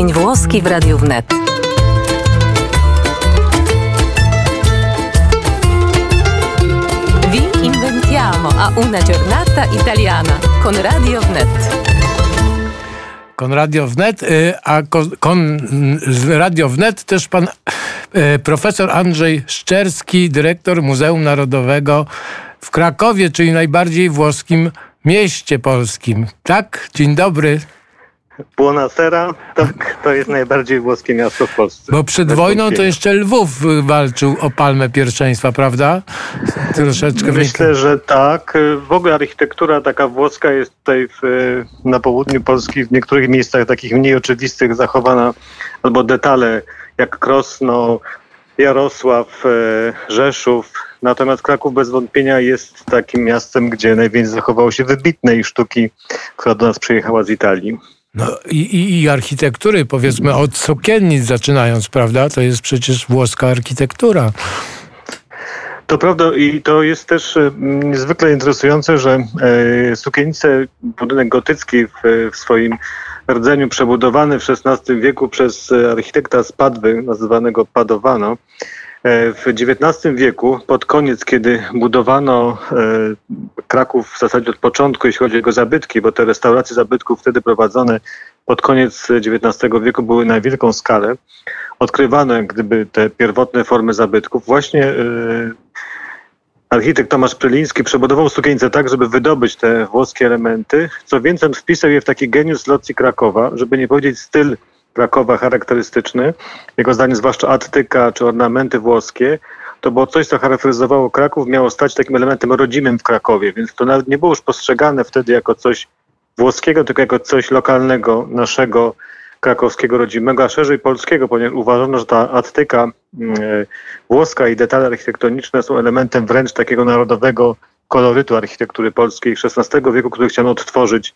Dzień włoski w Radiu Wnet. Vi inventiamo a una giornata italiana con Radio Wnet. Kon Radio Wnet, y, a kon, kon, Radio Wnet też pan y, profesor Andrzej Szczerski, dyrektor Muzeum Narodowego w Krakowie, czyli najbardziej włoskim mieście polskim. Tak? Dzień dobry. Buonasera, tak, to jest najbardziej włoskie miasto w Polsce. Bo przed wojną to jeszcze Lwów walczył o palmę pierwszeństwa, prawda? Troszeczkę Myślę, że tak. W ogóle architektura taka włoska jest tutaj w, na południu Polski w niektórych miejscach takich mniej oczywistych zachowana, albo detale jak Krosno, Jarosław, e, Rzeszów. Natomiast Kraków bez wątpienia jest takim miastem, gdzie najwięcej zachowało się wybitnej sztuki, która do nas przyjechała z Italii. No i, i, architektury, powiedzmy od sukiennic zaczynając, prawda? To jest przecież włoska architektura. To prawda i to jest też e, niezwykle interesujące, że e, sukiennice, budynek gotycki w, w swoim rdzeniu przebudowany w XVI wieku przez e, architekta z Padwy, nazywanego Padovano, e, w XIX wieku, pod koniec, kiedy budowano Kraków w zasadzie od początku, jeśli chodzi o jego zabytki, bo te restauracje zabytków wtedy prowadzone pod koniec XIX wieku były na wielką skalę, odkrywano jak gdyby te pierwotne formy zabytków. Właśnie e, architekt Tomasz Pryliński przebudował sukienicę tak, żeby wydobyć te włoskie elementy. Co więcej, on wpisał je w taki geniusz locji Krakowa, żeby nie powiedzieć styl Krakowa charakterystyczny. Jego zdaniem zwłaszcza attyka czy ornamenty włoskie. To było coś, co charakteryzowało Kraków, miało stać takim elementem rodzimym w Krakowie, więc to nawet nie było już postrzegane wtedy jako coś włoskiego, tylko jako coś lokalnego, naszego krakowskiego rodzimego, a szerzej polskiego, ponieważ uważano, że ta attyka mm, e, włoska i detale architektoniczne są elementem wręcz takiego narodowego kolorytu architektury polskiej XVI wieku, który chciano odtworzyć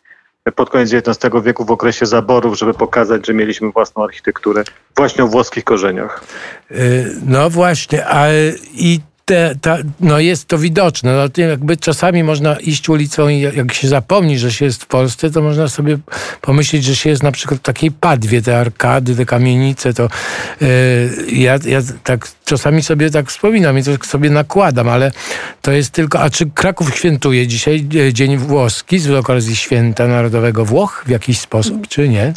pod koniec XIX wieku w okresie zaborów, żeby pokazać, że mieliśmy własną architekturę właśnie o włoskich korzeniach. Y, No właśnie, a i te, ta, no jest to widoczne. No, jakby czasami można iść ulicą i jak się zapomni, że się jest w Polsce, to można sobie pomyśleć, że się jest na przykład w takiej padwie, te arkady, te kamienice, to y, ja, ja tak czasami sobie tak wspominam i to sobie nakładam, ale to jest tylko, a czy Kraków świętuje dzisiaj e, Dzień Włoski z okazji Święta Narodowego Włoch w jakiś sposób, czy nie?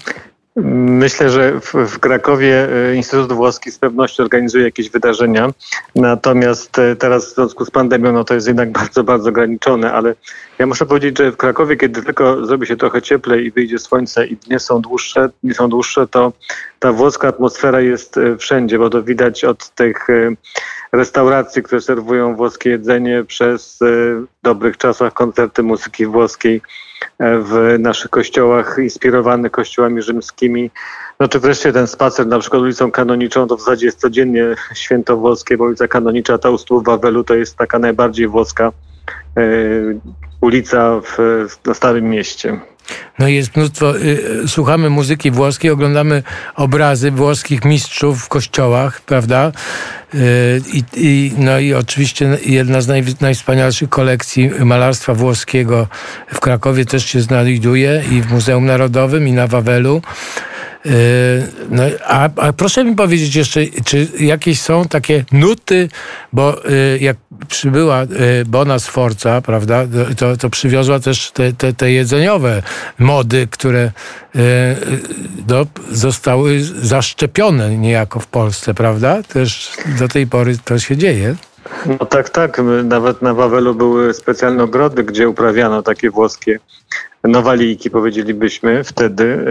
Myślę, że w, w Krakowie e, Instytut Włoski z pewnością organizuje jakieś wydarzenia. Natomiast e, teraz w związku z pandemią no to jest jednak bardzo, bardzo ograniczone, ale ja muszę powiedzieć, że w Krakowie, kiedy tylko zrobi się trochę cieplej i wyjdzie słońce i dnie są dłuższe, dni są dłuższe, to ta włoska atmosfera jest e, wszędzie, bo to widać od tych restauracji, które serwują włoskie jedzenie przez w dobrych czasach koncerty muzyki włoskiej w naszych kościołach inspirowanych kościołami rzymskimi. No czy wreszcie ten spacer na przykład ulicą Kanoniczą, to w zasadzie jest codziennie święto włoskie, bo ulica Kanonicza, ta u stóp Wawelu to jest taka najbardziej włoska e, ulica w, na Starym Mieście. No jest mnóstwo, y, słuchamy muzyki włoskiej, oglądamy obrazy włoskich mistrzów w kościołach, prawda? Y, i, no i oczywiście jedna z naj, najwspanialszych kolekcji malarstwa włoskiego w Krakowie też się znajduje i w Muzeum Narodowym i na Wawelu. Y, No, a, a proszę mi powiedzieć jeszcze, czy jakieś są takie nuty, bo y, jak przybyła y, Bona Sforza, prawda, to, to przywiozła też te, te, te jedzeniowe mody, które no, zostały zaszczepione niejako w Polsce, prawda? Też do tej pory to się dzieje. No tak, tak. Nawet na Wawelu były specjalne ogrody, gdzie uprawiano takie włoskie nowalijki, powiedzielibyśmy wtedy.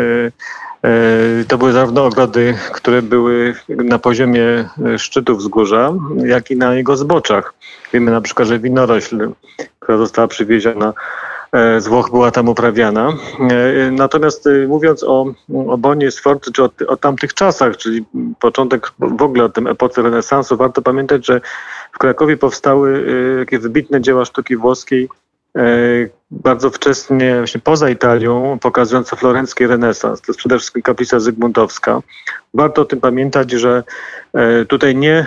E, To były zarówno ogrody, które były na poziomie e, szczytów wzgórza, jak i na jego zboczach. Wiemy na przykład, że winorośl, która została przywieziona e, z Włoch była tam uprawiana. Natomiast mówiąc o, o Bonie Sforcy, czy o, o tamtych czasach, czyli początek w ogóle o tym epoce renesansu, warto pamiętać, że w Krakowie powstały takie wybitne dzieła sztuki włoskiej, bardzo wcześnie, właśnie poza Italią, pokazujące florencki renesans. To jest przede wszystkim kaplica Zygmuntowska. Warto o tym pamiętać, że e, tutaj nie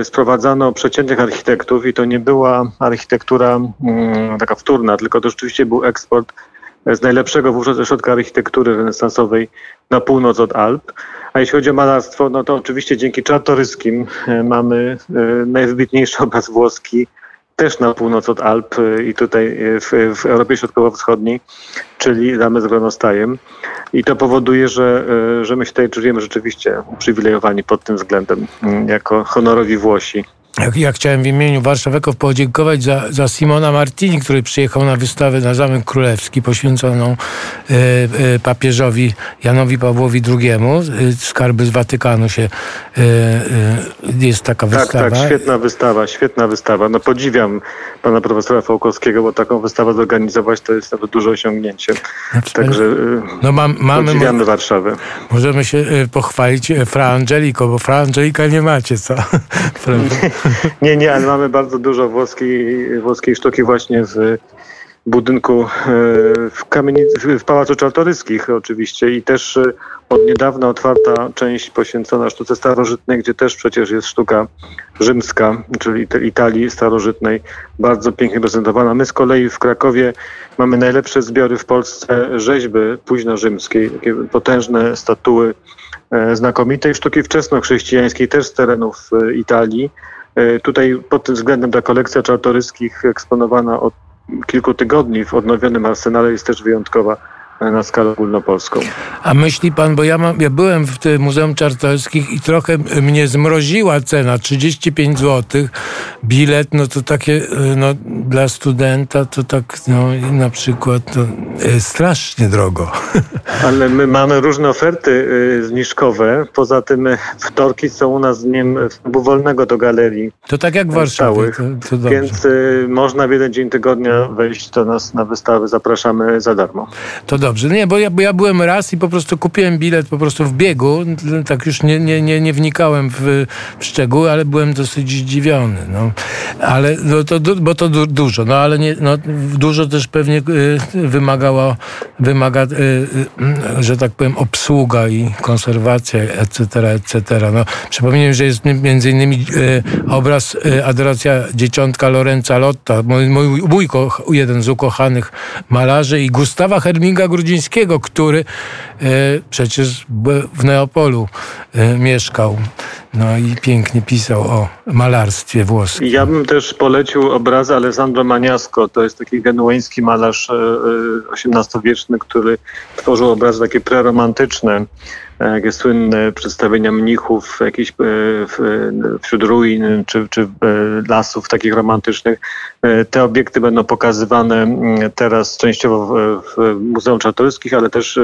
e, sprowadzano przeciętnych architektów i to nie była architektura mm, taka wtórna, tylko to rzeczywiście był eksport z najlepszego wówczas ośrodka architektury renesansowej na północ od Alp. A jeśli chodzi o malarstwo, no to oczywiście dzięki Czartoryskim mamy najwybitniejszy obraz włoski też na północ od Alp i tutaj w, w Europie Środkowo-Wschodniej, czyli damy z Gronostajem. I to powoduje, że, że my się tutaj czujemy rzeczywiście uprzywilejowani pod tym względem, jako honorowi Włosi. Ja chciałem w imieniu Warszaweków podziękować za, za Simona Martini, który przyjechał na wystawę na Zamek Królewski poświęconą e, e, papieżowi Janowi Pawłowi II. E, skarby z Watykanu się jest taka tak, wystawa. Tak, świetna wystawa, świetna wystawa. No podziwiam pana profesora Fałkowskiego, bo taką wystawę zorganizować to jest nawet duże osiągnięcie. Także e, no, mam, mamy, podziwiamy Warszawę. Możemy się pochwalić Fra Angelico, bo Fra Angelika nie macie, co? nie, nie, ale mamy bardzo dużo włoskiej, włoskiej sztuki właśnie w budynku w, kamienicy, w Pałacu Czartoryskich oczywiście i też od niedawna otwarta część poświęcona sztuce starożytnej, gdzie też przecież jest sztuka rzymska, czyli Italii starożytnej, bardzo pięknie prezentowana. My z kolei w Krakowie mamy najlepsze zbiory w Polsce rzeźby późno-rzymskiej, takie potężne statuły e, znakomitej sztuki wczesnochrześcijańskiej, też z terenów Italii. E, tutaj pod tym względem ta kolekcja czartoryskich eksponowana od kilku tygodni w odnowionym arsenale jest też wyjątkowa na skalę ogólnopolską. A myśli pan, bo ja, mam, ja byłem w tym Muzeum Czartoryskich i trochę mnie zmroziła cena, 35 zł. Bilet, no to takie, y, no dla studenta to tak, no na przykład to y, strasznie drogo. Ale my mamy różne oferty y, zniżkowe. Poza tym wtorki są u nas dniem wstępu wolnego do galerii. To tak jak w Warszawie. To, to więc można w jeden dzień tygodnia wejść do nas na wystawę. Zapraszamy za darmo. To dobrze. Nie, bo ja, bo ja byłem raz i po prostu kupiłem bilet po prostu w biegu. Tak już nie, nie, nie, nie wnikałem w, w szczegóły, ale byłem dosyć zdziwiony. No. Ale no to, bo to du, dużo, no ale nie, no, dużo też pewnie y, wymagało, wymaga, y, y, że tak powiem, obsługa i konserwacja, etc., etc. No, przypomnę, że jest między innymi y, obraz y, Adoracja Dzieciątka Lorenza Lotta, mój, mój, mój jeden z ukochanych malarzy i Gustawa Herminga Grudzińskiego, który e, przecież w Neapolu e, mieszkał. No i pięknie pisał o malarstwie włoskim. Ja bym też polecił obrazy Alessandro Maniasco. To jest taki genueński malarz XVIII-wieczny, e, który tworzył obrazy takie preromantyczne jakie słynne przedstawienia mnichów jakieś wśród ruin czy, czy lasów takich romantycznych. Te obiekty będą pokazywane mm, teraz częściowo w Muzeum Czartoryskich, ale też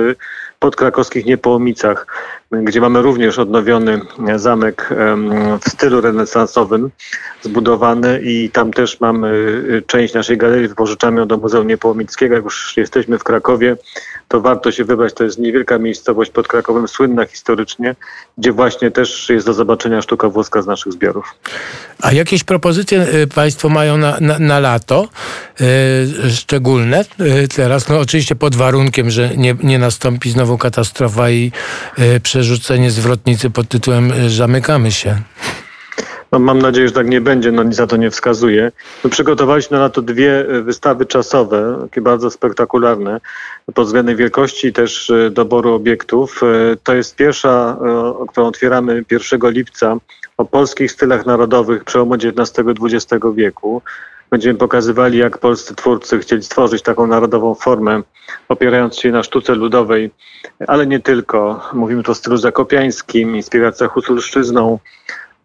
pod krakowskich Niepołomicach, gdzie mamy również odnowiony zamek w stylu renesansowym zbudowany i tam też mamy y, część naszej galerii, wypożyczamy do Muzeum Niepołomickiego. Jak już jesteśmy w Krakowie, to warto się wybrać. To jest niewielka miejscowość pod Krakowem, słynna historycznie, gdzie właśnie też jest do zobaczenia sztuka włoska z naszych zbiorów. A jakieś propozycje Państwo mają na, na, na lato yy, szczególne teraz? No oczywiście pod warunkiem, że nie, nie nastąpi znowu katastrofa i yy, przerzucenie zwrotnicy pod tytułem Zamykamy się. No, mam nadzieję, że tak nie będzie, no nic za to nie wskazuje. My przygotowaliśmy na to dwie wystawy czasowe, takie bardzo spektakularne, pod względem wielkości też doboru obiektów. To jest pierwsza, którą otwieramy 1 lipca, o polskich stylach narodowych przełomu XIX-XX wieku. Będziemy pokazywali, jak polscy twórcy chcieli stworzyć taką narodową formę, opierając się na sztuce ludowej, ale nie tylko. Mówimy tu o stylu zakopiańskim, inspiracja husulszczyzną,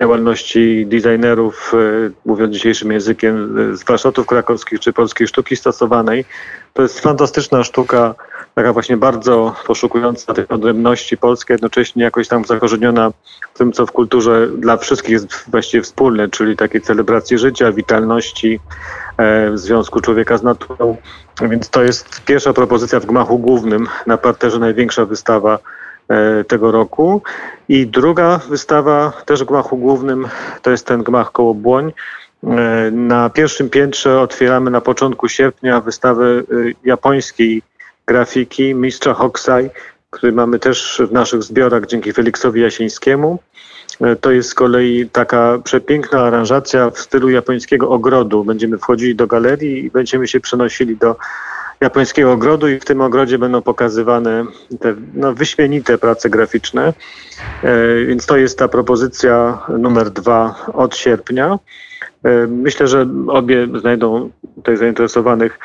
działalności designerów, e, mówiąc dzisiejszym językiem, e, z warsztatów krakowskich czy polskiej sztuki stosowanej. To jest fantastyczna sztuka, taka właśnie bardzo poszukująca tych odrębności polskiej, jednocześnie jakoś tam zakorzeniona w tym, co w kulturze dla wszystkich jest właściwie wspólne, czyli takiej celebracji życia, witalności, e, związku człowieka z naturą. Więc to jest pierwsza propozycja w gmachu głównym, na parterze największa wystawa E, tego roku. I druga wystawa, też w gmachu głównym, to jest ten gmach koło Błoń. E, na pierwszym piętrze otwieramy na początku sierpnia wystawę e, japońskiej grafiki mistrza Hokusai, który mamy też w naszych zbiorach dzięki Feliksowi Jasińskiemu. To jest z kolei taka przepiękna aranżacja w stylu japońskiego ogrodu. Będziemy wchodzili do galerii i będziemy się przenosili do japońskiego ogrodu i w tym ogrodzie będą pokazywane te no, wyśmienite prace graficzne. Więc to jest ta propozycja numer dwa od sierpnia. Myślę, że obie znajdą tutaj zainteresowanych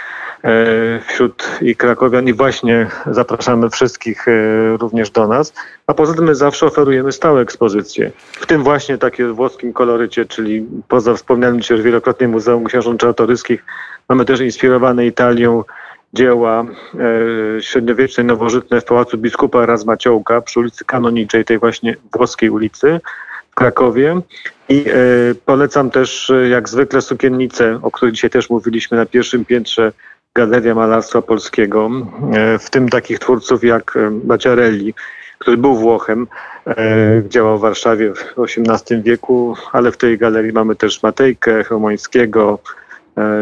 E, wśród i krakowian i właśnie zapraszamy wszystkich e, również do nas. A poza tym my zawsze oferujemy stałe ekspozycje. W tym właśnie takie włoskim kolorycie, czyli poza wspomnianym już wielokrotnie Muzeum Książąt Czartoryskich, mamy też inspirowane Italią dzieła e, średniowieczne, nowożytne w Pałacu Biskupa Razmaciołka przy ulicy Kanoniczej, tej właśnie włoskiej ulicy w Krakowie. I e, polecam też e, jak zwykle sukiennice, o których dzisiaj też mówiliśmy na pierwszym piętrze Galeria Malarstwa Polskiego, e, w tym takich twórców jak Baciarelli, który był Włochem, działał w Warszawie w XVIII wieku, ale w tej galerii mamy też Matejkę, Chełmońskiego,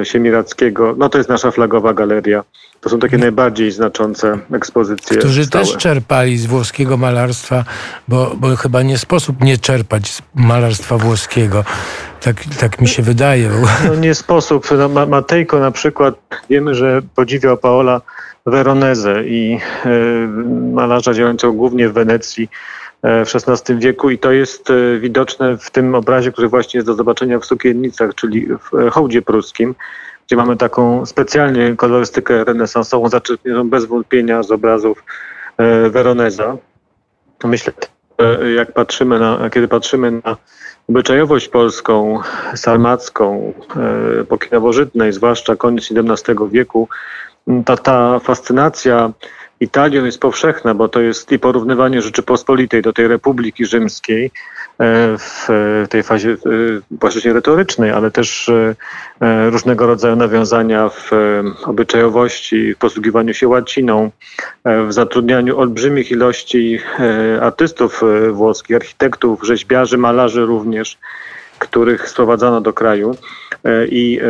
Siemirackiego. No to jest nasza flagowa galeria. To są takie najbardziej znaczące ekspozycje. Którzy stałe. też czerpali z włoskiego malarstwa, bo, bo chyba nie sposób nie czerpać z malarstwa włoskiego. Tak, tak mi się wydaje. No nie sposób. No, Matejko na przykład, wiemy, że podziwiał Paola Veronese i e, malarza działającego głównie w Wenecji e, w XVI wieku i to jest e, widoczne w tym obrazie, który właśnie jest do zobaczenia w sukiennicach, czyli w hołdzie pruskim, gdzie mamy taką specjalnie kolorystykę renesansową, zaczerpniętą bez wątpienia z obrazów Veroneza. Myślę, jak patrzymy na, kiedy patrzymy na obyczajowość polską, sarmacką, e, epoki nowożytnej, zwłaszcza koniec XVII wieku, ta, ta fascynacja Italią jest powszechna, bo to jest i porównywanie Rzeczypospolitej do tej Republiki Rzymskiej e, w tej fazie e, właśnie retorycznej, ale też e, różnego rodzaju nawiązania w obyczajowości, w posługiwaniu się łaciną, w zatrudnianiu olbrzymich ilości artystów włoskich, architektów, rzeźbiarzy, malarzy również których sprowadzano do kraju. E, I e,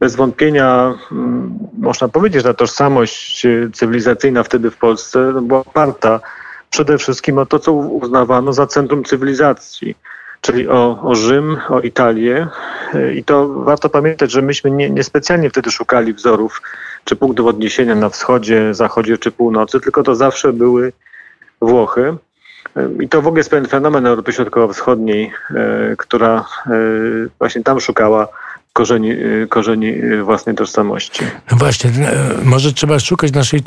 bez wątpienia mm, można powiedzieć, że ta tożsamość cywilizacyjna wtedy w Polsce była oparta przede wszystkim o to, co uznawano za centrum cywilizacji czyli o, o Rzym, o Italię. E, I to warto pamiętać, że myśmy nie, niespecjalnie wtedy szukali wzorów czy punktów odniesienia na wschodzie, zachodzie czy północy, tylko to zawsze były Włochy. I to w ogóle jest pewien fenomen Europy Środkowo-Wschodniej, e, która e, właśnie tam szukała korzeni, e, korzeni własnej tożsamości. No właśnie, może trzeba szukać naszej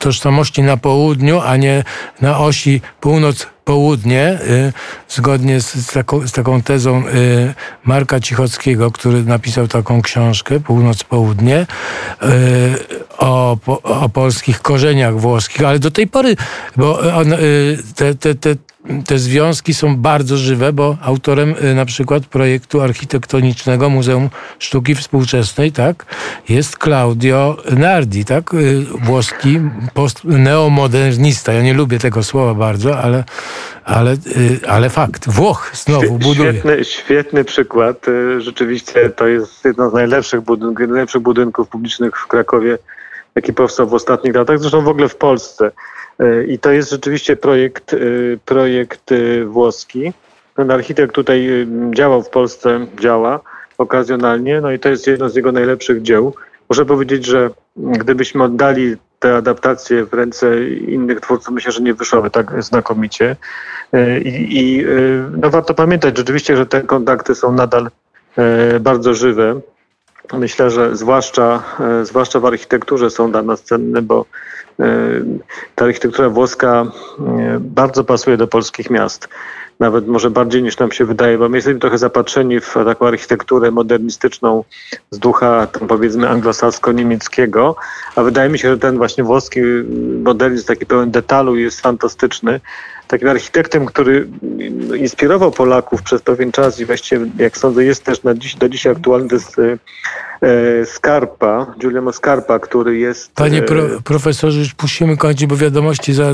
tożsamości na południu, a nie na osi północ południe, y, zgodnie z, taką, z, taką, tezą y, Marka Cichockiego, który napisał taką książkę, Północ-Południe, y, o, o, polskich korzeniach włoskich, ale do tej pory, bo on, te, te, te te związki są bardzo żywe, bo autorem na przykład projektu architektonicznego Muzeum Sztuki Współczesnej, tak, jest Claudio Nardi, tak, włoski post neomodernista. Ja nie lubię tego słowa bardzo, ale ale, y, ale fakt, Włoch znowu buduje. Świetny, świetny przykład. Y, rzeczywiście to jest jedno z najlepszych budynków, najlepszych budynków publicznych w Krakowie, jaki powstał w ostatnich latach, zresztą w ogóle w Polsce. Y, I to jest rzeczywiście projekt, projekt włoski. Ten architekt tutaj działał w Polsce, działa okazjonalnie, no i to jest jedno z jego najlepszych dzieł. Muszę powiedzieć, że gdybyśmy oddali te adaptacje w ręce innych twórców myślę, że nie wyszłyby tak znakomicie. E, I, i e, no warto pamiętać rzeczywiście, że te kontakty są nadal e, bardzo żywe. Myślę, że zwłaszcza, zwłaszcza w architekturze są dla nas cenne, bo ta architektura włoska bardzo pasuje do polskich miast nawet może bardziej niż nam się wydaje, bo my jesteśmy trochę zapatrzeni w taką architekturę modernistyczną z ducha, tam powiedzmy, anglosasko-niemieckiego, a wydaje mi się, że ten właśnie włoski modernizm, taki pełen detalu jest fantastyczny. Takim architektem, który inspirował Polaków przez pewien czas i właściwie, jak sądzę, jest też na dziś, do dzisiaj aktualny, to jest e, Skarpa, Giuliano Scarpa, który jest... Panie pro, profesorze, już musimy kończyć, bo wiadomości za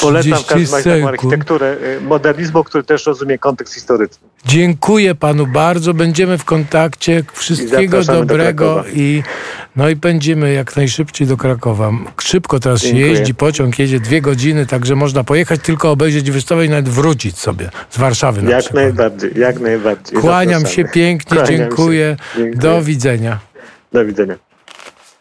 Polecam w każdym razie architekturę e, modernizmu, który też rozumie kontekst historyczny. Dziękuję panu bardzo. Będziemy w kontakcie. Wszystkiego dobrego do i no i będziemy jak najszybciej do Krakowa. Szybko teraz Dziękuję. się jeździ, pociąg jedzie dwie godziny, także można pojechać, tylko obejrzeć wystawę i nawet wrócić sobie z Warszawy. jak przykład. najbardziej, jak najbardziej. Kłaniam Zapraszamy. się pięknie, Kłaniam dziękuję. Się. dziękuję. Do widzenia. Do widzenia.